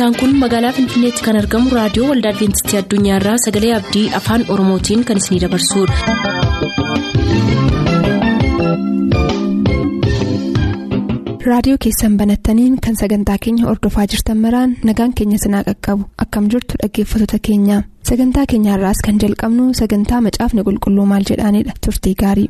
sagantaan kun magaalaa finfinneetti kan argamu raadiyoo waldaa adventistii addunyaarraa sagalee abdii afaan oromootiin kan isinidabarsudha. raadiyoo keessan banattaniin kan sagantaa keenya ordofaa jirtan maraan nagaan keenya sinaa qaqqabu akkam jirtu dhaggeeffattoota keenya sagantaa keenyaarraas kan jalqabnu sagantaa macaafni qulqulluu maal jedhaanidha turtii gaarii.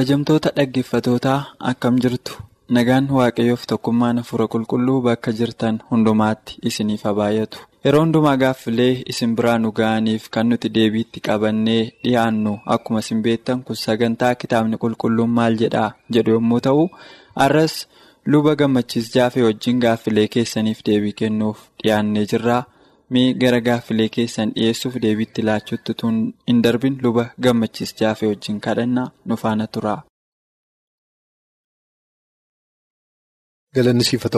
Kabajamtoota dhaggeeffatootaa akkam jirtu? Nagaan waaqayyoof tokkummaan hafuura qulqulluu bakka jirtan hundumaatti isiniif haa baay'atu yeroo hundumaa gaaffilee isin biraa nu ga'aniif kan nuti deebiitti qabannee dhiyaannu akkuma isin beektan kun sagantaa kitaabni qulqulluun maal jedhaa? Jedhu yommuu ta'u har'as luba gammachiis jaafee wajjin gaaffilee keessaniif deebii kennuuf dhiyaannee jirra. Mee gara gaaffilee keessan dhiyeessuuf deebiitti laachuutti tun hin darbin luba gammachiis jaafee wajjin kadhannaa nu faana tura.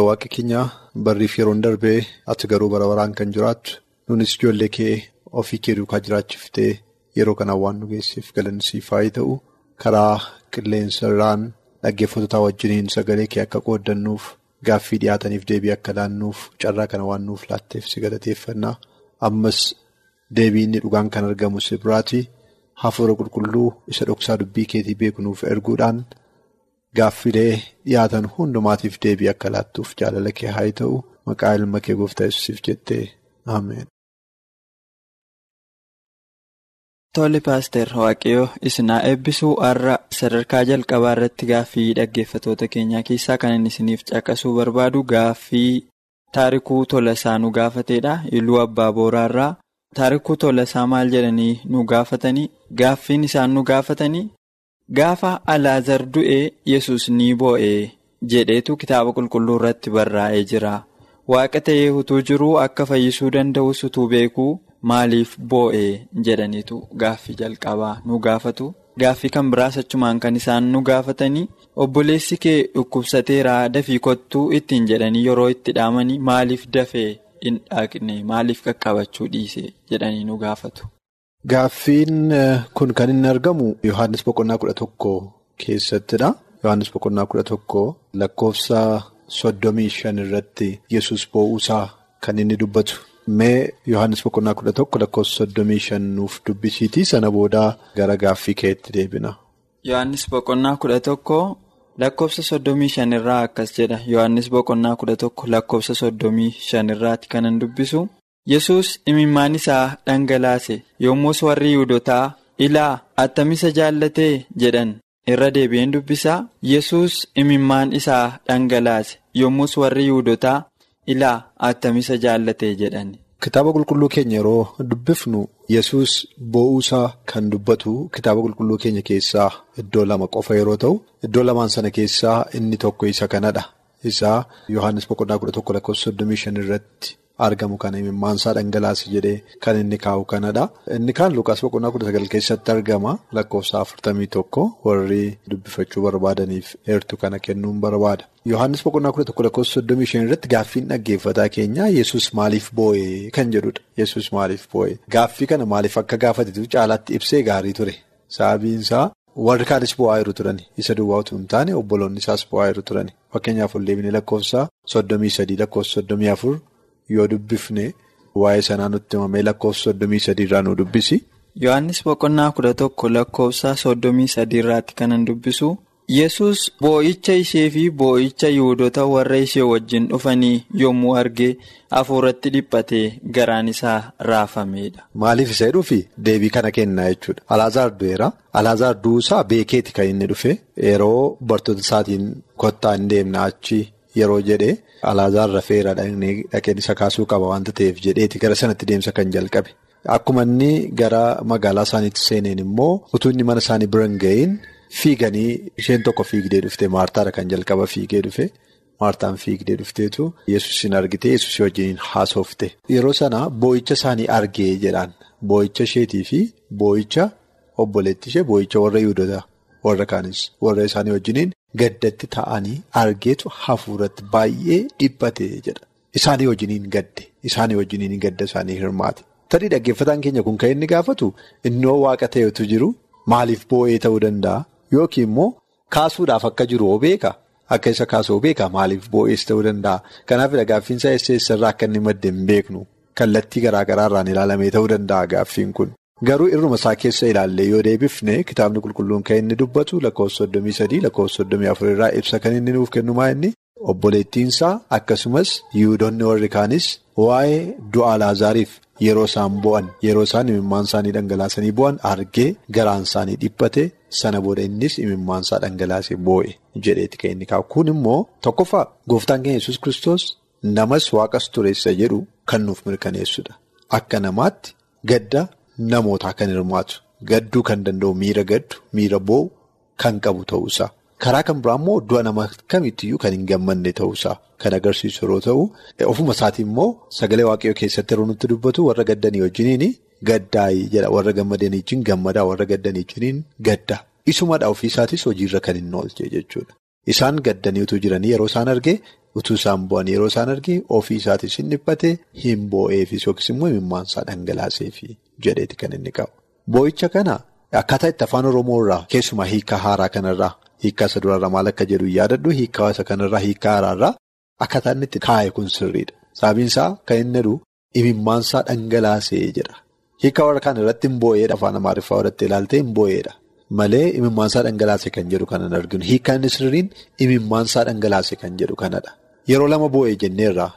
Waaqa keenyaa barriif yeroon darbee ati garuu bara baraan kan jiraattu nunis ijoollee kee ofii kee duukaa jiraachiftee yeroo kanaan waan nu geesseef galanni siifaa ta'u karaa qilleensa irraan dhaggeeffattoota wajjiniin sagalee kee akka qooddannuuf. Gaaffii dhiyaataniif deebii akka laannuuf carraa kana waan nuuf laatteef si galateeffannaa. Ammas deebii inni dhugaan kan argamu si biraati hafuura qulqulluu isa dhoksaa dubbii keetii beeknuuf erguudhaan gaaffilee dhiyaatan hundumaatiif deebii akka laattuuf jaalala kee haa ta'u. Maqaa ilma kee gooftaa yesuusiif jettee. Ameen. Tole paaster waaqayyoo isinaa eebbisuu har'a sadarkaa jalqabaa irratti gaaffii dhaggeeffatoota keenyaa keessaa kan inni isiniif caqasuu barbaadu gaaffii taarikuu tolasaa nu gaafateedha iluu abbaa booraarraa taarikuu tolasaa maal jedhanii nu gaafatanii gaaffiin isaan nu gaafatanii gaafa alaazar du'ee yesus ni boo'ee jedheetu kitaaba qulqulluu irratti barraa'ee jira waaqa ta'ee utuu jiruu akka fayyisuu danda'us utuu beekuu. Maaliif boo'ee jedhaniitu gaaffii jalqabaa nu gaafatu gaaffii kan biraas achumaan kan isaan nu gaafatanii obboleessi kee dhukkubsateeraa dafii kottuu ittiin jedhanii yeroo itti dhaamanii maaliif dafee hin dhaqne maaliif qaqqabachuu dhiise jedhanii nu gaafatu. Gaaffiin kun kan inni argamu Yohaannis boqonnaa kudha tokko keessattidha. Yohaannis boqonnaa kudha tokko lakkoofsa soddomii shan irratti yesus boo'uusaa kan inni dubbatu. Mee Yohaannis boqonnaa kudha tokko lakkoofsa soddomii shan nuuf dubbisiitii sana boodaa gara gaaffii keetti deebina. Yohaannis boqonnaa kudha tokko lakkoofsa soddomii shan irraa akkas jedha. Yohaannis boqonnaa kudha tokko lakkoofsa soddomii shan irraatti kanan dubbisu. Yesus imimmaan isaa dhangalaase yommus warri Yihudotaa ilaa attamisa jaallatee jedhan irra deebi'een dubbisaa. Yesus imimmaan isaa dhangalaase yommus warri Yihudotaa. Ilaa attamisa jaallatee jedhani. Kitaaba qulqulluu keenya yeroo dubbifnu yesus boo'uusaa kan dubbatu kitaaba qulqulluu keenya keessaa iddoo lama qofa yeroo ta'u iddoo lamaan sana keessaa inni tokko isa kanadha. Isaa Yohaannis boqonnaa kudha tokko lakkoofsa soddomii irratti argamu kana imimmaansaa dhangalaase jedhee kan inni kaa'u kanadha. Inni kaan Lukaas boqonnaa kudha sagal keessatti argama lakkoofsa afurtamii tokko warri dubbifachuu barbaadaniif heertuu kana kennuun barbaada. Yohaannis boqonnaa kudha tokko lakkoofsa soddomii shan irratti gaaffiin dhaggeeffataa keenya yesus maaliif boo'ee kan jedhudha. Yesus maaliif boo'ee gaaffii kana maaliif akka gaafatetu caalaatti ibsee gaarii ture. Sababiin isaa warri kaanis boo'aa jiru turani. Isa duwwaa utuu hin taane obboloonni isaas boo'aa jiru turani. Fakkeenyaaf ol deebinee lakkoofsa soddomii sadii lakkoofsa soddomii afur yoo dubbifne waa'ee sanaa nutti himamee lakkoofsa soddomii sadii irraa nu dubbisi. Yohaannis boqonnaa kudha tokko lakkoofsa soddomii sadii irraatti kanan dubbisu. Yesus boo'icha ishee fi boo'icha Yihudoota warra ishee wajjin dhufanii yommuu arge hafuuratti dhiphatee garaan isaa raafameedha. Maaliif isa dhufi deebii kana kennaa jechuudha. Alaazaar du'eera. Alaazaar du'uusaa beekeeti kan inni dhufe yeroo bartoota isaatiin kottaa hin deemna achi yeroo jedhe Alaazaar rafeera dhaqeen isa kaasuu qaba waanta ta'eef jedheeti gara sanatti deemsa kan jalqabe. Akkuma inni gara magaalaa isaaniitti seeneen immoo utuu inni mana isaanii bira hin ga'iin. Fiiganii isheen tokko fiigdee dhufte maartaadha kan jalqaba fiigee dhufe maartaan fiigdee dhufteetu yesusin argite yesusi wajjin haasofte yeroo sana boo'icha isaanii argee jedhaan boo'icha isheetii fi boo'icha obboleetti ishee boo'icha warra yuudota warra kaanis warra isaanii wajjiniin gaddatti taa'anii argeetu hafuuratti baay'ee dhiphate jedha. Isaanii wajjiniin gadde isaanii wajjiniin gadda isaanii hirmaate. Tarii dhaggeeffataan keenya kun kan inni gaafatu innoo waaqa ta'etu jiru maaliif boo'ee ta'uu danda'a yookiin immoo kaasuudhaaf akka jiru hoo beeka akka isa kaasuu beeka maaliif boo'ees ta'uu danda'a. Kanaaf gaaffiinsaa eessarraa akka inni madde hin beeknu kallattii garaa garaarraan ilaalamee ta'uu danda'a gaaffiin kun. Garuu irruma isaa keessa ilaallee yoo deebifne kitaabni qulqulluun kan inni dubbatu lakkoofsa soddomii sadii lakkoofsa soddomii afur irraa ibsa kan inni nuuf kennumaa inni obboleettiinsaa akkasumas yihudoonni warri kaanis waa'ee du'a Laazaariif yeroo isaan bo'an yeroo isaan imimmaan isaanii dhangalaasanii bo'an argee garaan isaanii dhiphate sana booda innis imimmaan isaa dhangalaasee boo'e jedheeti kan inni kaa'u. Kun immoo tokkoffaa gooftaan keenya yesus kiristoos namas waaqas tureessa jedhu kan nuuf mirkaneessudha. Akka namaatti gadda. Namootaa kan hirmaatu gadduu kan danda'u miira gaddu miira boo'u kan qabu ta'uusaa karaa kan biraa immoo du'a nama kamittiyyuu kan hin gammanne ta'uusaa kan agarsiisu yeroo ta'u ofuma isaatii immoo sagalee waaqayyoo keessatti yeroo nutti dubbatu warra gaddanii wajjiniin gaddaayii jedha warra gammadanii wajjin gammadaa warra gaddanii wajjiniin gaddaa isumadha ofiisaatis hojiirra kan hin oolche jechuudha isaan gaddanii utuu jiranii yeroo isaan argee. Utuu isaan bu'an yeroo isaan argee ofii isaatis hin dhiphate hin boo'eefis yookiis immoo imimmaan isaa dhangalaaseefi jedheeti kan inni qabu. Boo'icha kana akkaataa itti afaan Oromoo irraa keessumaa hiikaa haaraa kanarraa hiikaa isa duraarraa maal akka jedhu yaadadhu hiikaa isa kanarraa hiikaa haaraarraa akkaataa inni itti kaa'e kun sirriidha. Sababiin isaa kan inni jedhu imimmaan isaa dhangalaasee jedha. Hiikaa warra kaan irratti hin boo'eedha afaan Amaariffaa irratti ilaaltee hin boo'eedha. Malee imimmaansaa dhangalaase kan jedhu kanan arginu hiikaan inni sirriin imimmaansaa dhangalaase kan jedhu kanadha. Yeroo lama boo'ee jenneerraa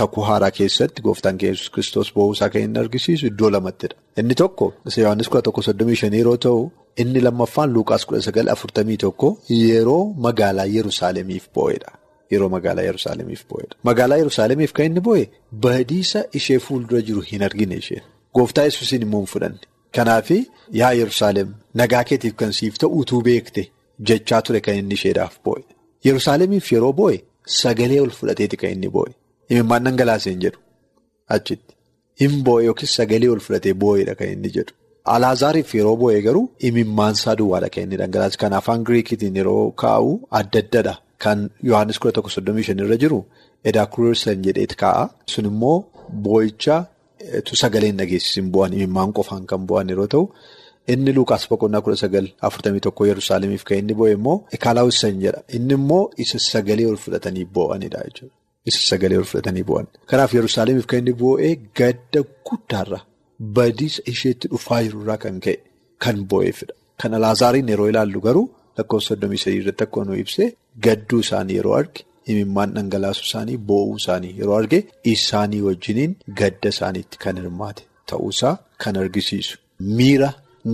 kakuu haaraa keessatti gooftaan Yesuus kiristoos boo'uusaa kan inni argisiisu iddoo lamattidha. Inni tokko Yohaannis kudha tokko soddomii shanii yeroo ta'u inni lammaffaan Luuqaas kudha sagal afurtamii tokko yeroo magaalaa Yerusaalemiif boo'edha. Yeroo magaalaa Yerusaalemiif boo'edha. Magaalaa Yerusaalemiif kan inni boo'e badiisa ishee fuuldura jiru hin argine isheen. Gooftaa Yesuusiin immoo hin fudhanne. Kanaafi yaa Yerusaalem nagaa keetiif kan siif ta'u utuu beekte jechaa ture kan inni isheedhaaf boo'e. Yerusaalemiif yeroo boo'e sagalee ol fudhateeti kan inni boo'e. Imimmaan dhangalaasee hin jedhu achitti. Hin boo'e yookiis sagalee ol fudhatee boo'eedha kan inni jedhu. Alaazaariif yeroo boo'e garuu imimmaan isaa duwwaadha kan inni dhangalaase. Kan afaan Giriikitiin yeroo kaa'u adda addadha. Kan Yohaannis kudha tokko soddomii shan irra jiru Edaakureessan jedheeti kaa'a. Sun immoo boo'icha. Tu sagaleen dhageessisin bu'an imimmaan qofaan kan bu'an yeroo ta'u inni Luuqaas boqonnaa kudha sagal afurtamii tokko Yerusaalemiif kan inni bu'e immoo Ekaalaawussan jedha. Inni immoo isa sagalee ol fudhatanii bu'anidha jechuudha. Isa sagalee fudhatanii bu'an. Kanaaf Yerusaalemiif kan inni bu'e gadda guddaarra badiisa isheetti dhufaa jirurraa kan ka'e kan bu'eefidha. Kan Alaazaariin yeroo ilaallu garuu lakkoofsa soddomii sadii irratti akka nu ibse gadduu isaanii yeroo arge. Imimmaan dhangalaasuu isaanii boo'uu isaanii yeroo arge isaanii wajjiniin gadda isaaniitti kan hirmaate ta'uusaa kan argisiisu miira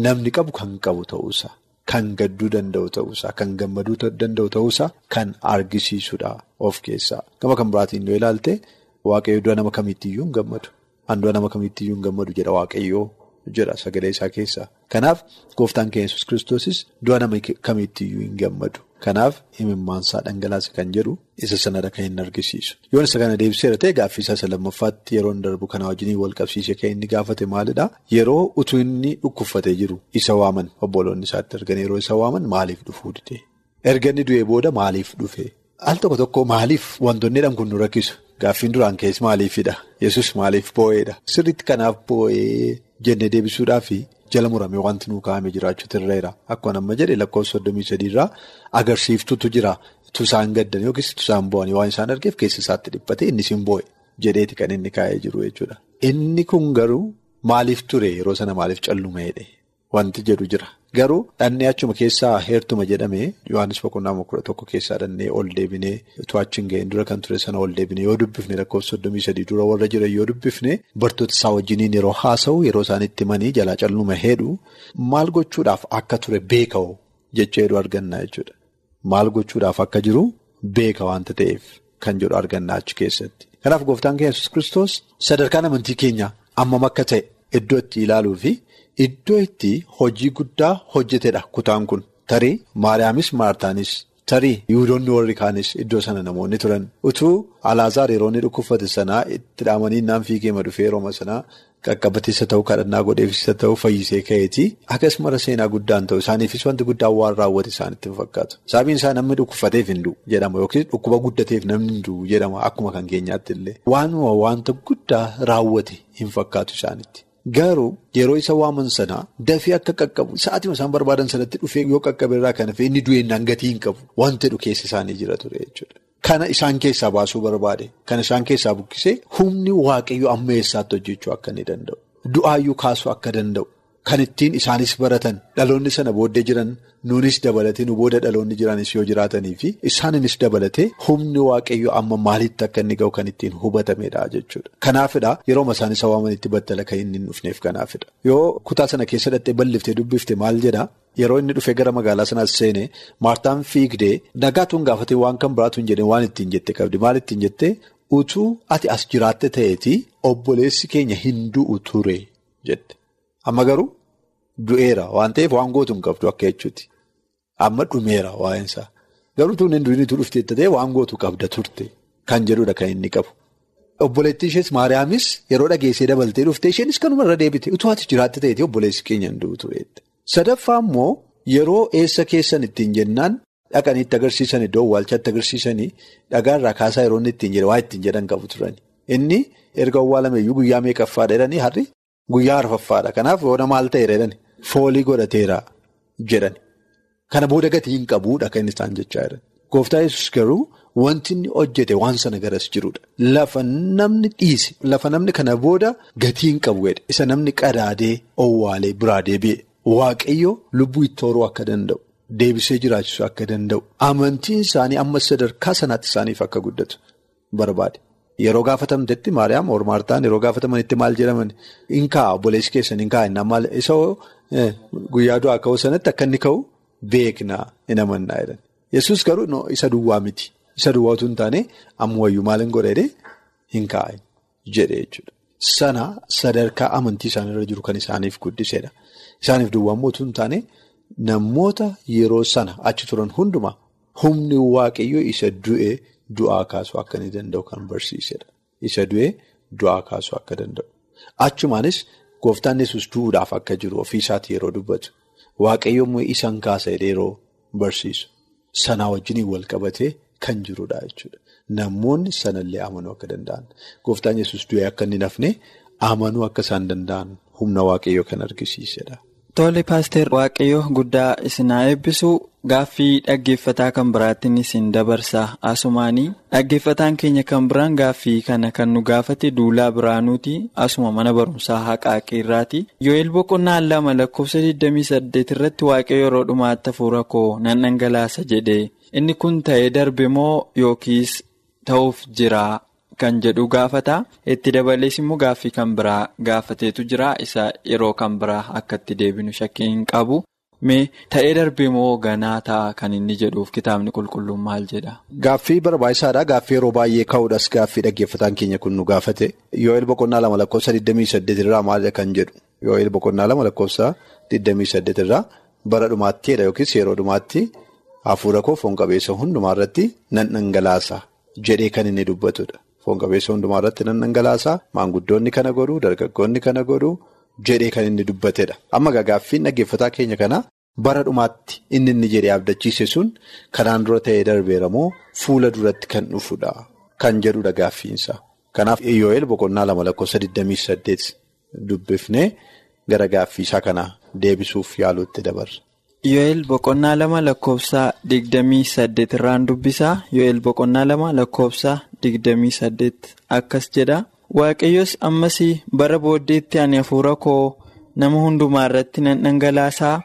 namni qabu kan qabu ta'uusaa kan gadduu danda'u ta'uusaa kan gammaduu danda'u ta'uusaa kan argisiisudha of keessaa. Gama kan biraatiin yoo ilaalte waaqayyo du'a nama kamiittiyyuu hin gammadu. An du'a nama kamiittiyyuu hin gammadu jedha waaqayyoo jedha sagalee isaa keessaa. Kanaaf gooftaan keenya yesus kiristoosis du'a nama kamiittiyyuu hin gammadu. Kanaaf imimmaansaa dhangalaase kan jedhu isa sanadha kan inni argisiisu. Yoon isa kana deebiseera ta'e gaaffii isaa lammaffaatti yeroo inni darbu kana wajjin wal qabsiisee kan inni gaafate maalidhaa? Yeroo utuu inni dhukkubfatee jiru isa waaman obboloonni isaatti argan yeroo isa waaman maaliif dhufuu dide? Erga inni du'ee booda maaliif dhufe? Al tokko tokko maaliif wantoonni jedhamu kun nu rakkisu? Gaaffiin duraan keessa maaliifidha? Yesus maaliif boo'eedha? Sirriitti kanaaf boo'ee jennee deebisuudhaafi? Jala muramee wanti nuu kaa'amee jiraachuutu irra Akkuma amma jedhe lakkoofsa soddomii sadiirraa agarsiiftutu jira. Tusaan gaddan yookiis tusaan bu'anii waan isaan argeef keessa isaatti dhiphate innis hin boo'e jedheeti kan inni kaa'ee jiru jechuudha. Inni kun garuu maaliif ture yeroo sana maaliif callumeedhe wanti jedhu jira. Garuu dhannee achuma keessaa heertuma jedhamee Yohaannis boqonnaa kudha tokko keessaa dhannee ol deebinee utuu achi hin ga'in dura kan ture sana ol deebinee yoo dubbifne lakkoofsa soddomii sadii dura warra jiran yoo dubbifne bartoota isaa wajjiniin yeroo haasa'u yeroo isaan itti himanii jalaa calluma heedhu maal gochuudhaaf akka ture beeka'u jecha hedduu argannaa jechuudha. Maal gochuudhaaf akka jiru beeka wanta ta'eef kan jedhu argannaa achi keessatti. Kanaaf gooftaan keenya yesus kiristoos sadarkaan amantii keenya ammam akka ta'e iddoo itti ilaaluu fi iddoo itti hojii guddaa hojjetedha kutaan kun. Tarii Maariyaamis Maartaanis tarii Yihudoonni warri kaanis iddoo sana namoonni turan utuu Alaazaar yeroo inni dhukkubfate sanaa itti dhaamanii naan fiigee dhufee yeroo sanaa qaqqabateessa ta'uu kadhannaa godheefisa ta'uu fayyisee ka'eeti akkasumara seenaa guddaan ta'u isaaniifis wanti guddaan waan raawwate isaanitti hin fakkaatu. Sababiin isaa namni dhukkufateef hin du'u jedhama yookiin dhukkuba guddateef namni hin du'u jedhama akkuma kan keenyaatti illee waanuma wanta guddaa raawwate hin fakkaatu isaanitti. Garuu yeroo isa waaman sanaa dafee akka qaqqabu sa'aatii isaan barbaadan sanatti dhufee yoo qaqqabe irraa kan hafe inni du'eennaan gatii hin qabu wanti jedhu keessa isaanii jira ture jechuudha. Kana isaan keessaa baasuu barbaade kana isaan keessaa buqqisee humni waaqayyo amma eessaatti hojjechuu akka inni danda'u du'aayyuu kaasuu akka danda'u kan ittiin isaanis baratan dhaloonni sana booddee jiran nuunis dabalatee nu booda dhaloonni jiranis yoo jiraatanii fi isaaninis dabalatee humni waaqayyo amma maalitti akka inni ga'u kan ittiin hubatamedha jechuudha. Kanaafidha yeroo isaan isa waamanitti battala kan inni hin dhufneef kanaafidha. Yoo kutaa sana keessa dhattee balliftee dubbifte maal jedhaa? Yeroo inni dhufee gara magaalaa sanaas seene maartaan fiigdee nagaatuun gaafatee waan kan biraatu hin jedhee waan ittiin jette qabdi. Maal ittiin jettee utuu ati as jiraatte ta'eeti obboleessi keenya hin du'u ture jette. Amma garuu du'eera waan ta'eef waan gootu hin qabdu akka jechuuti. Amma dhumeera waa'insaa. Garuu tuun hin du'initu dhufteetta ta'e waan gootu qabda turte kan jedhudha kan inni qabu. Obboleettii ishees Maariyaamis yeroo dhageessee dabaltee dhufte isheenis kanuma irra deebite utuu ati jiraatte ta'eeti obboleessi keenya hin du'u tureette. Sadaffaa immoo yeroo eessa keessan ittiin jennaan dhaqanii itti agarsiisan iddoo awwaalchaatti agarsiisanii dhagaarraa kaasaa yeroo inni ittiin jedhe waa ittiin jedhan qabu turani. Inni erga awwaalameeyyuu guyyaa meeqaffaadha jedhanii har'i guyyaa arfaffaadha. Kanaaf yoona maal ta'eera jedhani foolii godhateera jedhani. Kana booda gatii hin qabuudha kan isaan jechaa jiran. Gooftaa yesus garuu wanti inni hojjete waan sana garas jirudha. Lafa namni dhiise lafa namni kana booda gatii hin qabu jedhe isa namni qadaadee owwaalee biraa deebi'e. Waaqayyo lubbuu itti horuu akka danda'u deebisee jiraachisuu akka danda'u amantiin isaanii amma sadarkaa sanaatti isaaniif akka guddatu barbaade. Yeroo gaafatamtetti Maariyaam Maartaan yeroo gaafatamanitti maal jedhaman hin kaa'a obboleessi keessan hin kaa'a maal isa guyyaa du'aa ka'uu sanatti akka inni ka'u beeknaa hin amannaa jedhan. Yesus garuu isa duwwaa miti isa duwwaa utuu hin taane amma wayyuu maal hin godhee hin kaa'a jedhe jechuudha. Sana sadarkaa amantii isaaniirra jiru kan isaaniif guddisedha. Isaaniif duwwaan mootuu hin taane namoota yeroo sana achi turan hundumaa humni waaqayyoo isa du'e du'aa kaasuu akka inni danda'u kan barsiisedha. Isa du'e du'aa kaasuu akka danda'u. Achumaanis gooftaan yesus du'uudhaaf akka jiru ofii isaatii yeroo dubbatu waaqayyo immoo isaan kaasa yeroo barsiisu sanaa wajjin wal qabatee kan jirudha jechuudha. Namoonni sanallee amanuu akka danda'an gooftaan yesus du'e akka inni nafne amanuu akka isaan danda'an humna waaqayyoo kan argisiisedha. Tole paaster waaqayyo guddaa isinaa eebbisu gaaffii dhaggeeffataa kan biraattiin isin dabarsa. Asumaanii dhaggeeffataan keenya kan biraan gaaffii kana kan nu gaafate duulaa biraanuuti. Asuma mana barumsaa haqaa qeerraati yoo'eel boqonnaa lama lakkoofsa 28 irratti waaqayyo yeroo dhumaatti hafuura koo nan dhangalaasa jedhe inni kun ta'ee darbe moo yookiis ta'uuf jira. Kan jedhu gaafata. Itti dabalees immoo gaaffii kan biraa gaafateetu jira. Isa yeroo kan biraa akka itti deebinu shakkii hin qabu. Mee ta'ee darbee moo ganaa ta'a kan inni jedhuuf kitaabni qulqulluun maal jedha. Gaaffii barbaachisaadha gaaffii yeroo baay'ee ka'uudhas gaaffii dhaggeeffataan keenya kun nu gaafate. Yoo'eel boqonnaa lama lakkoofsa 28 irraa maalidha kan jedhu? Yoo'eel boqonnaa lama lakkoofsa 28 irraa bara dhumaattiidha yookiis yeroo dhumaatti hafuura koo foon qabeessa hundumaa irratti nan dhangalaasa jedhee kan inni dubbatudha. Foon qabeessa hundumaa irratti nan dhangalaasa maanguddoonni kana godhu dargaggoonni kana godhu jedhee kan inni dubbatedha. Amma gaaffiin dhaggeeffataa keenya kana bara dhumaatti inni inni jedhee abdachiise sun kanaan dura ta'ee darbeera moo fuula duratti kan dhufudha kan jedhudha gaaffiinsa. Kanaaf Iyoo'eel boqonnaa lama lakkoofsa 28 dubbifnee gara gaaffiisaa kana deebisuuf yaaluutti dabarra. Yoo'eel boqonnaa lama lakkoofsa digdamii saddeet irraan dubbisaa. Yoo'eel boqonnaa lama lakkoofsa digdamii saddeet akkas jedha. Waaqayyos ammas bara booddeetti ani hafuura koo nama hundumaa irratti nan dhangalaasaa.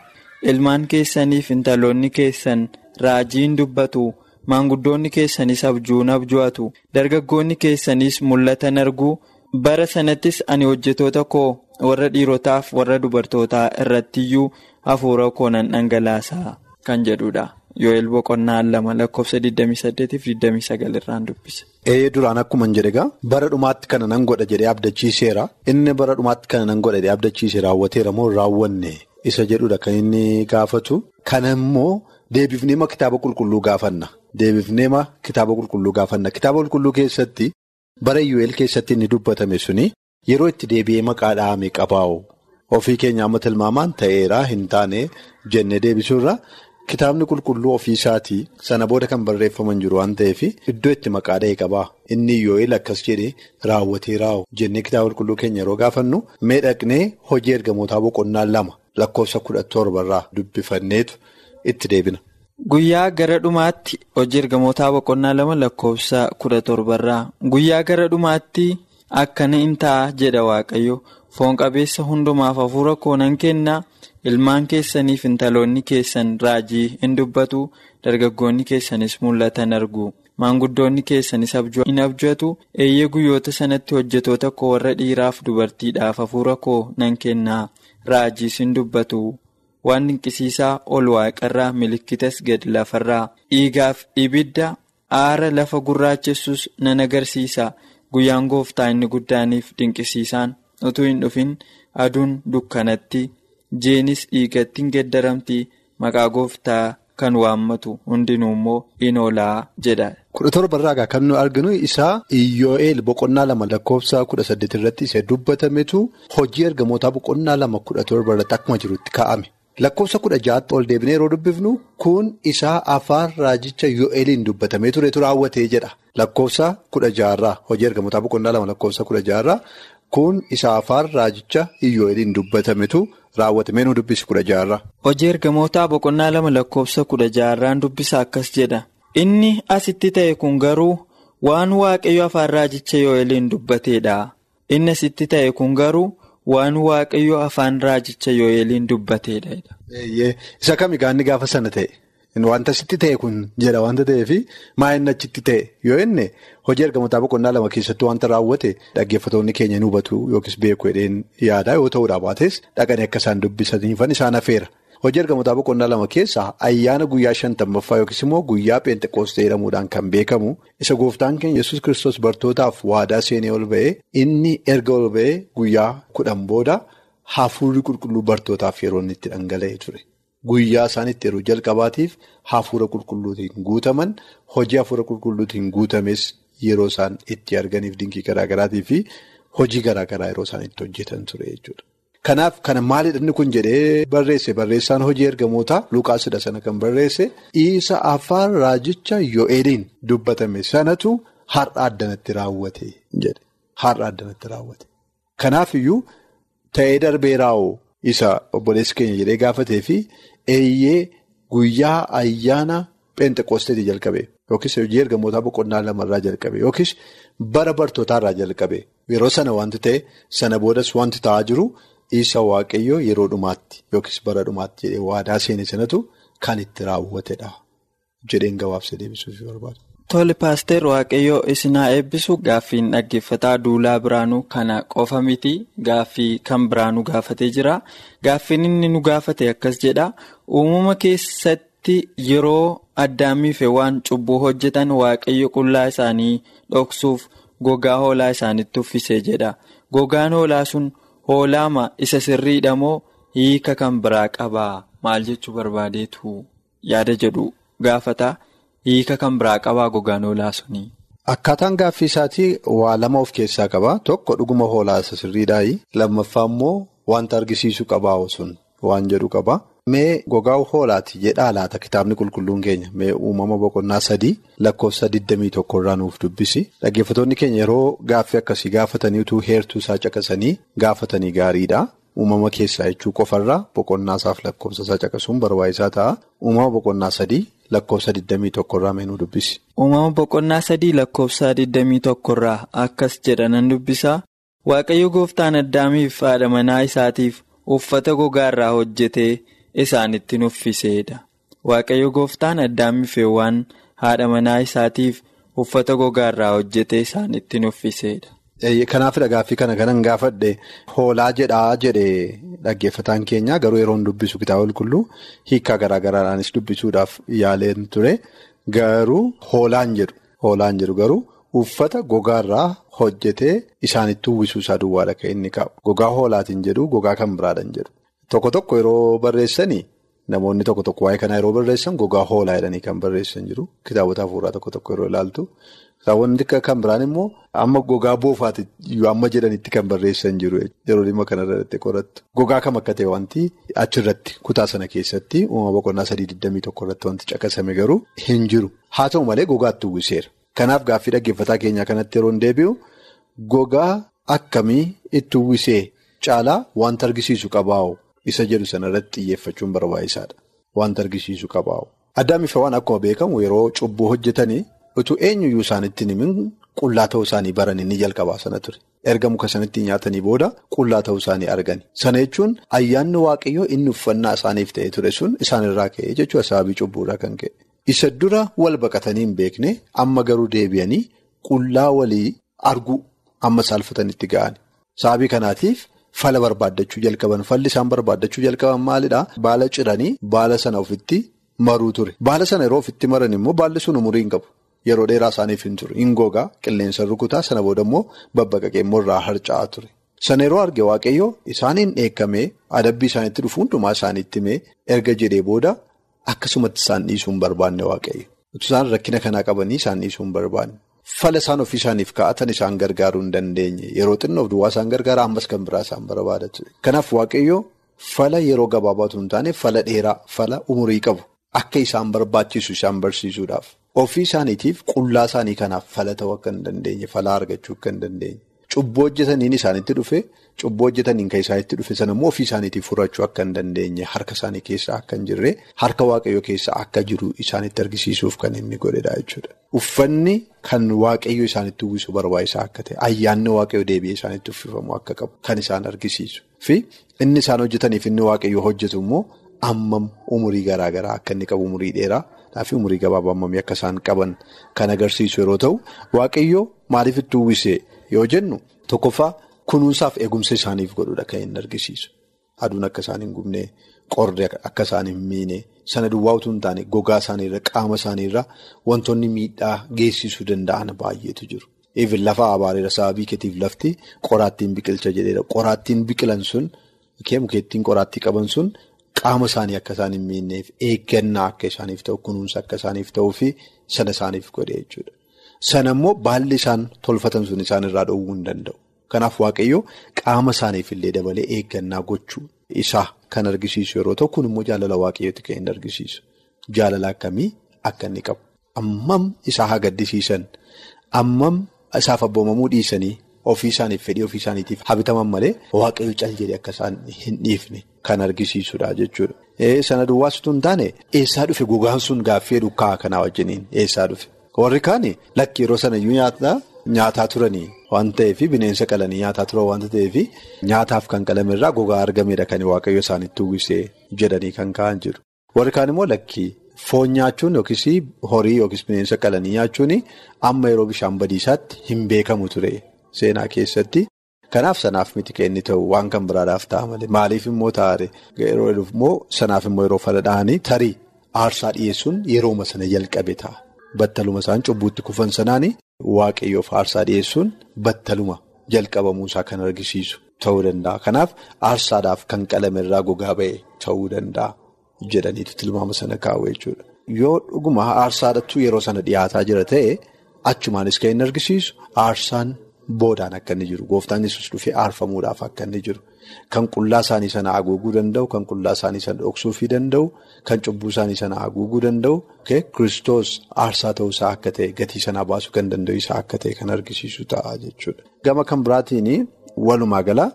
Ilmaan keessaniif intaloonni keessan raajiin dubbatu maanguddoonni keessanis abjuun abju'atu dargaggoonni keessanis mul'atan arguu bara sanattis ani hojjetoota koo warra dhiirotaaf warra dubartootaa irrattiyyuu. hafuura koo nan dhangalaasaa kan jedhudha yoo'eel boqonnaa lama lakkoofsa 28 fi 29 irraan dubbisa. Ee duraan akkuma hin jedhe bara dhumaatti kana nan godha jedhee abdachiiseera inni bara dhumaatti kana nan godha jedhee abdachiise raawwateera moo raawwanne isa jedhudha kan inni gaafatu kana immoo deebifneema kitaaba qulqulluu gaafanna deebifneema kitaaba qulqulluu gaafanna kitaaba qulqulluu keessatti bara yoo'eel keessatti inni dubbatame suni yeroo itti deebi'ee maqaa dhahamee qabaa'u. Ofii keenya amma tilmaamaan ta'eeraa hin taane jennee deebisuurra kitaabni qulqulluu ofii isaatii sana booda kan barreeffaman jiru waan ta'eef iddoo itti maqaa dhahee qabaa. Inni Yoo'eel akkas jedhee raawwatee raa'u jennee kitaaba qulqulluu keenya yeroo gaafannu miidhagnee hojii ergamootaa boqonnaa lama lakkoofsa kudha torbarraa dubbifanneetu itti deebina. Guyyaa gara dhumaatti hojii ergamootaa boqonnaa lama lakkoofsa kudha torbarraa guyyaa gara dhumaatti akkana in ta'a jedha waaqayyo. Foon qabeessa hundumaaf hafuura koo nan kennaa ilmaan keessaniif intaloonni keessan raajii in dubbatu. Dargaggoonni keessanis mul'atan argu. Maanguddoonni keessanis in abjatu. Eeyyee guyyoota sanatti hojjetoota koo warra dhiiraaf dubartiidhaaf hafuura koo nan kennaa raajiis in dubbatu. waan dinqisiisaa ol waaqarraa milikitas gad lafarraa. Dhiigaaf ibidda aara lafa gurraachessus nan agarsiisa guyyaan gooftaa inni guddaaniif dinqisiisaan utuu hin dhufin aduun dukkanatti jeenis dhiigatti hin geddaramti maqaa gooftaa kan waammatu hundinuu immoo in oolaa jedha. kudha torbarraa kan nu arginu isaa iyyoo'eel boqonnaa lama lakkoofsa kudha saddeet irratti isa dubbatametu hojii ergamootaa boqonnaa lama kudha torba irratti akkuma jirutti kaa'ame. Lakkoofsa kudha ja'aatti ol deebinee yeroo dubbifnu kun isaa afaan raajicha Yoo'eeliin dubbatamee turetu raawwatee jedha. Lakkoofsa kudha ja'arraa hojii ergamootaa boqonnaa lama lakkoofsa kudha ja'arraa kun isaa afaan raajicha Yoo'eeliin dubbatametu raawwatamee nu dubbisi kudha ja'arraa. Hojii ergamootaa boqonnaa lama lakkoofsa kudha ja'arraan dubbisa akkas jedha. Inni asitti ta'e kun garuu waan waaqayyo afaan raajicha Yoo'eeliin dubbateedha. Inni asitti ta'e kun garuu. Waan waaqayyo afaan raajicha Yoo'eeliin dubbateedha. Isa kami gaanni gaafa sana ta'e wanta asitti ta'e kun jedha wanta ta'eef maa inni achitti ta'e yoo inni hojii ergamootaa boqonnaa lama keessatti wanta raawwate dhaggeeffatoonni keenya ni hubatu yookiis beeku jedheen yaadaa yoo ta'uudha baates dhaqanii akka isaan dubbisaniifan isaan hafeera. Hojii ergamootaa boqonnaa lama keessaa ayyaana guyyaa shantammaffaa yookiis immoo guyyaa peenxeqoostee jedhamuudhaan kan beekamu isa gooftaan keenya yesus kiristoos bartootaaf waadaa seenee ol ba'ee inni erga ol ba'ee guyyaa kudhan booda hafuurri qulqulluu bartootaaf yeroo inni itti dhangala'ee ture. Guyyaa isaan itti yeroo jalqabaatiif hafuura qulqulluutiin guutaman hojii hafuura qulqulluutiin guutames yeroo isaan itti arganiif dinqii garaagaraatii fi hojii garaagaraa yeroo isaan itti hojjetan ture jechuudha. Kanaaf kana maalidha inni kun jedhee barreesse barreessaan hojii ergamootaa Luqaasidha sana kan barreesse isa afaan raajicha Yoo'eeliin dubbatame sanatu har'a addanatti raawwate jedhe har'a addanatti raawwate. Kanaaf iyyuu ta'ee darbee raawwu isa obboleessi keenya jedhee gaafatee fi eeyyee guyyaa ayyaana peenxeqoosteetii jalqabe yookiis hojii ergamootaa boqonnaa lamarraa jalqabe yookiis bara bartootaarraa jalqabe yeroo sana wanti ta'e sana boodas wanti ta'aa jiru. Isa waaqayyoo yeroo dhumaatti yookiis bara dhumaatti jedhee waadaa seene sanatu kan itti raawwatedha jedheen gabaabsee deebisuuf barbaadu. Tole paaster waaqayyoo isinaa eebbisu gaaffiin dhaggeeffataa duulaa biraanuu kana qofa miti. Gaaffii kan biraanuu gaafatee jira. Gaaffiin inni nu gaafate akkas jedha. Uumama keessatti yeroo addaamiif waan cubbuu hojjetan waaqayyo qullaa isaanii dhoksuuf gogaa hoolaa isaanitti uffisee jedha. Gogaan hoolaa sun. Hoolaama isa sirriidha moo hiika kan biraa qabaa. Maal jechuu barbaadeetu yaada jedhu gaafata hiika kan biraa qabaa gogaan hoolaa suni. Akkaataan gaaffii isaatii waa lama of keessaa qaba tokko dhuguma hoolaa isa sirriidhaayi lammaffaa immoo wanta argisiisu qabaa sun waan jedhu qaba. Mee gogaa hoolaati jedhaa laata kitaabni qulqulluun keenya mee uumama boqonnaa sadii lakkoofsa 21 irraa nuuf dubbisi dhaggeeffatoonni keenya yeroo gaaffii akkasii gaafatanii utuu heertuu isaa caqasanii gaafatanii gaariidha. Uumama keessaa jechuu qofarraa boqonnaa isaaf lakkoofsa isaa caqasuun barbaachisaa ta'a. Uumama boqonnaa sadii lakkoofsa 21 irraa mee nu dubbisi. Uumama boqonnaa sadii lakkoofsa 21 irraa akkas jedhanan dubbisa. Waaqayyo gooftaan addaamiif haadha manaa isaatiif uffata gogaa irraa hojjetee. Isaanitti nuffiseedha. Waaqayyo gooftaan addaamiif waan haadha manaa isaatiif uffata gogaa irraa hojjetee isaanitti nuffiseedha. Kanaafidha gaaffii kana kanan gaafadhe hoolaa jedhaa jedhee dhaggeeffataan keenya garuu yeroo dubbisu kitaaba qulqulluu hiikaa garaagaraadhaanis dubbisuudhaaf yaaleen ture. Garuu hoolaan jedhu hoolaan jedhu garuu uffata gogaa irraa hojjetee isaanitti uwwisuu isaa duwwaadha kan inni qabu gogaa hoolaatiin jedhu gogaa kan biraadhaan jedhu. Tokko tokko yeroo barreessanii namoonni tokko tokko waa'ee kanaa yeroo barreessan gogaa hoolaa jedhanii kan barreessan jiru. Kitaabota hafuuraa tokko tokko yeroo ilaaltu Wanti kan biraan immoo amma gogaa boofaati amma jedhanitti kan barreessan jiru yeroo dhimma kanarratti qorattu. Gogaa kam akka ta'e wanti achirratti kutaa sana keessatti uumama boqonnaa sadii digdamii tokko irratti wanti caqasame garuu hin jiru. Haa ta'u malee gogaatti uwwiseera. Kanaaf gaaffii dhaggeeffataa keenyaa kanatti yeroo deebi'u gogaa akkamii itti uwwisee caalaa wanta argisiisu qabaa'u isa jedhu sanarratti xiyyeeffachuun barbaachisaadha. Wanta argisiisu qabaa'u. Addaam ifawaan akkuma beekamu yeroo cubbuu hojjetanii. Utuu eenyuyyuu isaanitti himin qullaa ta'uu isaanii baran inni jalqabaa sana ture. Erga muka sanatti nyaatanii booda qullaa ta'uu isaanii argani. Sana jechuun ayyaanni waaqayyoo inni uffannaa isaaniif ta'ee ture sun isaanirraa ka'ee jechuudha sababii cubbuurraa kan ka'e. Isa dura wal baqatanii hin beekne amma garuu deebi'anii qullaa walii arguu amma saalfatanitti ga'ani. Sababii kanaatiif fala barbaaddachuu jalqaban. Falli isaan barbaaddachuu jalqaban maalidhaa? Baala ciranii baala sana ofitti maruu ture. Baala sana yeroo ofitti maran immoo baalli sun umurii hin qabu. Yeroo dheeraa isaaniif hin ture. Hin gogaa qilleensa rukutaa sana booda immoo babbaqaqee irraa harca'aa ture. Sana yeroo arge waaqayyoo isaaniin dheekkamee adabbii isaanitti dhufu hundumaa isaaniitti himee erga jedhee booda akkasumatti isaan dhiisuu hin barbaanne waaqayyo. Isaan rakkina kanaa qabanii isaan dhiisuu hin barbaanne. Fala isaan ofii isaaniif kaa'atan isaan gargaaruu hin dandeenye. Yeroo xinnoof duwwaa isaan gargaara ammas kan biraa isaan barbaadatu. Kanaaf waaqayyoo fala yeroo gabaabaatu hin taane fala dheeraa fala umurii qabu akka isaan barbaachisu isaan barsiisuudhaaf. Ofii isaaniitiif qullaa isaanii kanaaf fala ta'uu akka hin dandeenye falaa argachuu akka hin dandeenye cubbuu hojjetaniin isaanitti dhufe cubbuu hojjetaniin kan isaanitti dhufe sana immoo ofii isaaniitiif furachuu akka hin dandeenye harka isaanii keessa akka hin jirre harka waaqayyoo keessa akka jiru isaanitti argisiisuuf kan inni godhedha jechuudha. Uffanni kan waaqayyoo isaanitti uwwisu barbaachisaa akka ta'e ayyaanni waaqayyoo deebi'ee isaanitti uffifamu akka qabu kan isaan argisiisu fi inni isaan hojjetaniif inni waaqayyoo hojjetu immoo ammam umurii garaagaraa akka inni qabu umurii dheeraa. Fi umurii gabaabaa ammamii akka isaan qaban kan agarsiisu yeroo ta'u waaqayyoo maaliif itti uwwisee yoo jennu tokkoffaa kunuunsaaf eegumsa isaaniif godhudha kan inni argisiisu. Aduun akka isaan hin gubne qorri akka isaan hin miine sana duwwaa utuu hin taane gogaa isaaniirra qaama isaaniirra wantoonni miidhaa geessisuu danda'an baay'eetu jiru. Even lafa abaareera sababii keetiif lafti qoraattiin biqilcha jedheera qoraattiin biqilan sun mukeettiin qoraattii qaban sun. Qaama isaanii akka isaan hin miinneef eeggannaa akka isaaniif ta'u kunuunsa akka isaaniif ta'uu fi sana isaaniif godhe jechuudha. Sana immoo baalli isaan tolfatan sun isaan irraa dhoowwuu hin danda'u. Kanaaf waaqayyoo qaama isaaniif illee dabalee eeggannaa gochuu isaa kan argisiisu yeroo ta'u kun immoo jaalala waaqayyooti kan inni argisiisu. Jaalala akkamii akka inni qabu. Ammam isaa haa gaddisiisan ammam isaaf abboomamuu dhiisanii ofii isaaniif fedhii ofii isaaniitiif habitaman malee waaqayyo cal jedhee akka isaan hin dhiifne. Kan argisiisudha jechuudha. Sana duwwaasitu hin taane eessaa dhufe gogaan sun gaaffii dukkaa kanaa wajjiniin eessaa dhufe. Warri kaan lakki yeroo sana iyyuu nyaataa turanii waan ta'eef bineensa qalanii nyaataa turan waan ta'eef nyaataaf kan qalamerraa gogaa argamedha kan waaqayyo isaanitti uwwisee jedhanii kan ka'an jiru. Warri kaan immoo lakki foon nyaachuun yookiis horii yookiis bineensa qalanii nyaachuun amma yeroo bishaan badiisaatti hin beekamu ture seenaa keessatti. Kanaaf sanaaf miti kan inni ta'u waan kan biraadhaaf ta'a malee maaliif immoo taa'are yeroo immoo sanaaf immoo yeroo faladhaanii tarii aarsaa dhiyeessuun yerooma sana jalqabe ta'a. Battaluma isaan cubbuutti kufan sanaan waaqayyoof aarsaa dhiyeessuun battaluma jalqabamuu isaa kan argisiisu ta'uu danda'a. Kanaaf aarsaadhaaf kan qalame irraa gogaa ba'e ta'uu danda'a jedhaniitu tilmaama sana kaa'u jechuudha. Yoo dhuguma aarsaadhattuu yeroo sana dhiyaataa jira ta'e achumaanis kan inni argisiisu aarsaan. Boodaan akka inni jiru. Gooftaan yesus dhufee aarfamuudhaaf akka inni jiru. Kan qullaa isaanii sana haguuguu danda'u kan qullaa isaanii sana dhoksuufii danda'u kan cubbuu isaanii sana haguuguu danda'u kiristoos aarsaa ta'uu isaa akka ta'e gatii sanaa baasuu kan danda'u isaa akka ta'e kan argisiisu ta'a jechuudha. Gama kan biraatiin walumaa gala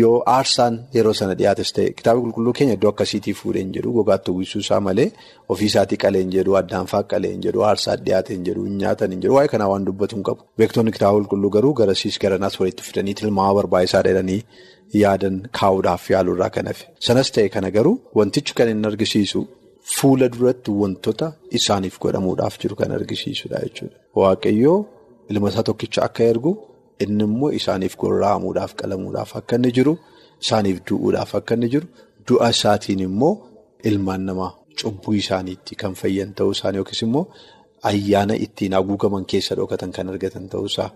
yoo aarsaan yeroo sana dhiyaates ta'e kitaaba qulqulluu keenya iddoo akkasiitii fuudheen jedhu gogaatti uwwisuu isaa malee ofii isaatii qaleen jedhu addaanfaa qaleen jedhu aarsaa dhiyaateen jedhu nyaatan jedhu waa'ee kanaa waan dubbatu hin qabu. Beektoonni kitaaba qulqulluu garuu garasiis garanaas walitti fidanii tilmaama barbaachisaa jedhanii yaadan kaa'uudhaaf yaaluurraa kan hafe. Sanas ta'e kana garuu wantichi kan inni argisiisu fuula duratti wantoota isaaniif godhamuudhaaf jiru kan argisiisudha jechuudha. Waaqayyoo ilma isaa tokkicha akka ergu. Inni immoo isaaniif gorra'amuudhaaf qalamuudhaaf akka inni jiru isaaniif du'uudhaaf akka inni jiru du'a isaatiin immoo ilmaan namaa cubbuu isaaniitti kan fayyan ta'uu isaanii yookiis immoo ayyaana ittiin haguugaman keessa dhokatan kan argatan ta'uusaa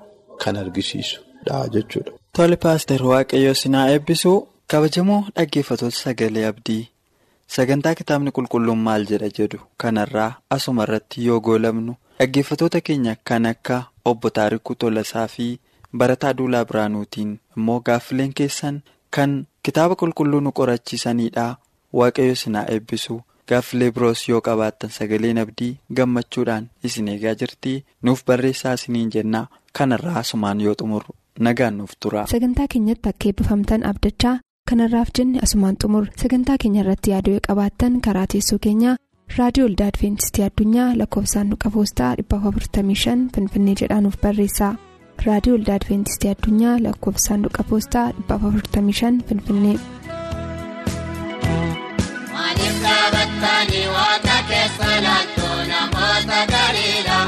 kan argisiisudha jechuudha. Tole paaster waaqayyoo sinaa eebbisuu kabajamoo dhaggeeffatoota sagalee abdii sagantaa kitaabni qulqulluun maal jedha jedhu kanarraa asuma irratti yoo goolabnu dhaggeeffatoota keenya kan akka obbo Taarikuu Tolasaa fi Barataa Duulaa Biraanuutiin immoo gaaffileen keessan kan kitaaba qulqulluu nu qorachiisanidha. Waaqayyo isin haa eebbisu. Gaaffilee biroos yoo qabaattan sagaleen abdii gammachuudhaan isin eegaa jirti. Nuuf barreessaa isiniin jenna. Kanarraa asumaan yoo xumurru nagaan nuuf tura. Sagantaa keenyatti akka eebbifamtan abdachaa kanarraaf jenne asumaan xumur sagantaa keenya irratti yaaduu qabaattan karaa teessoo keenyaa raadiyoo olda adventistii addunyaa lakkoofsaanduqa poostaa 455 finfinnee jedhaanuf barreessa raadiyoo olda adventistii addunyaa lakkoofsaanduqa poostaa 455 finfinnee. Maaliif dhaabattanii waaqa keessa laaltuu namoota gariidha?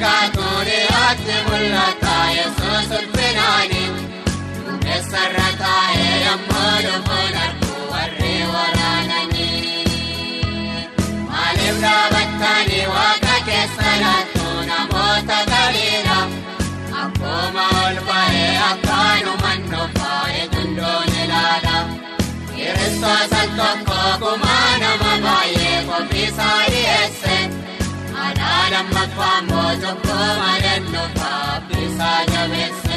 Suuressi fagaatu dhiyaatti mul'ata yesuus ulfinaani. Duumessarra taa'ee yemmuu dhufuun arguu warri waraananii. Maaliif dhaabattanii waaqa keessa laaltuu namoota galiidha? Akkuma ol ba'ee akkaanuma nuufa'ee jundoon ilaala. Kiristoota tokko gumaa nama baay'ee qophiisaa lammaffaan boojjoo malee nuufa'aa bisaa jabeesse.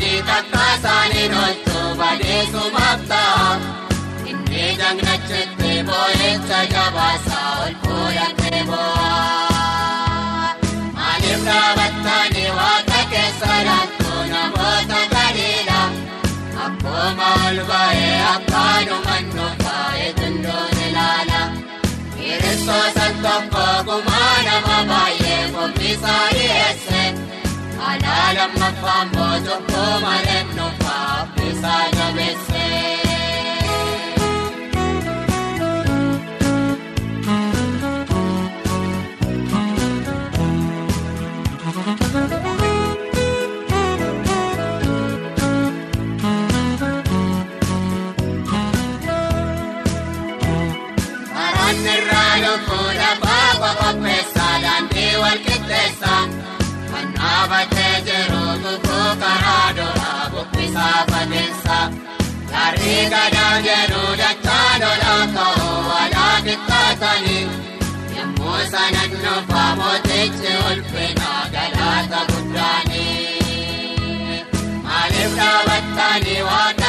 Beekti isaanii takka isaanii loltu badeessumaaf ta'a. Inni jagnachetti boo'icha jabaasaa ol fuudhatee boo'a. Maaliif dhaabattanii waaqa keessa laaltuu namoota galiidha? Akkuma ol ba'ee akkaanuma nuufa'ee jundoon ilaala. Kiristoota tokko gumaa nama baay'ee qophiisaa dhiyeesse. Alaa lammaffaan boojjoo Gadaa jedhu dachaa lolaa ka'uu alaa qixxaatanii. Yommuu sanan nuufaa mootichi ulfina galaata guddaanii. Maaliif dhaabattanii waaqa